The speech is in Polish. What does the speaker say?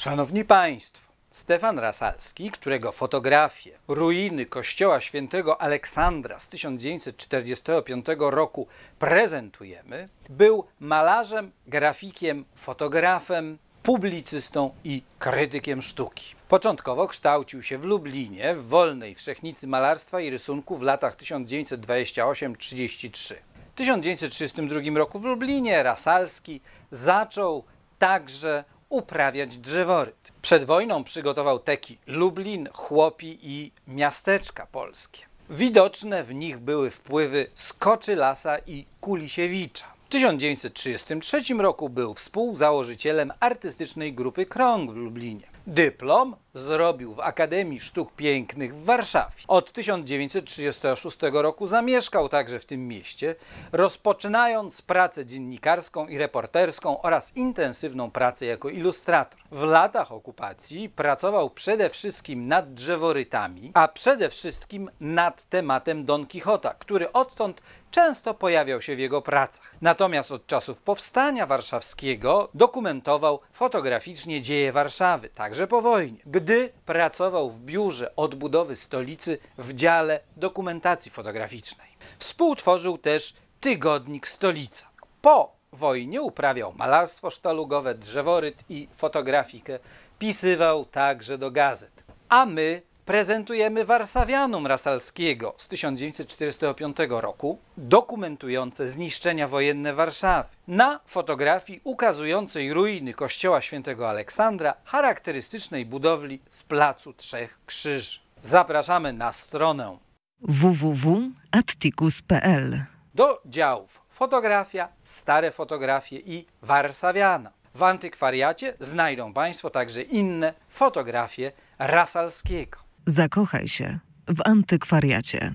Szanowni Państwo, Stefan Rasalski, którego fotografie ruiny kościoła świętego Aleksandra z 1945 roku prezentujemy, był malarzem, grafikiem, fotografem, publicystą i krytykiem sztuki. Początkowo kształcił się w Lublinie w wolnej wszechnicy malarstwa i rysunku w latach 1928-33. W 1932 roku w Lublinie Rasalski zaczął także uprawiać drzeworyt. Przed wojną przygotował teki Lublin, Chłopi i miasteczka polskie. Widoczne w nich były wpływy Skoczy Lasa i Kulisiewicza. W 1933 roku był współzałożycielem artystycznej grupy Krąg w Lublinie. Dyplom zrobił w Akademii Sztuk Pięknych w Warszawie. Od 1936 roku zamieszkał także w tym mieście, rozpoczynając pracę dziennikarską i reporterską oraz intensywną pracę jako ilustrator. W latach okupacji pracował przede wszystkim nad drzeworytami, a przede wszystkim nad tematem Don Quixota, który odtąd często pojawiał się w jego pracach. Natomiast od czasów powstania warszawskiego dokumentował fotograficznie dzieje Warszawy, także po wojnie gdy pracował w biurze odbudowy stolicy w dziale dokumentacji fotograficznej. Współtworzył też tygodnik Stolica. Po wojnie uprawiał malarstwo sztalugowe, drzeworyt i fotografikę. Pisywał także do gazet. A my prezentujemy Warsawianum Rasalskiego z 1945 roku, dokumentujące zniszczenia wojenne Warszawy. Na fotografii ukazującej ruiny kościoła świętego Aleksandra, charakterystycznej budowli z Placu Trzech Krzyży. Zapraszamy na stronę www.atticus.pl do działów fotografia, stare fotografie i Warsawiana. W antykwariacie znajdą Państwo także inne fotografie Rasalskiego. Zakochaj się w antykwariacie.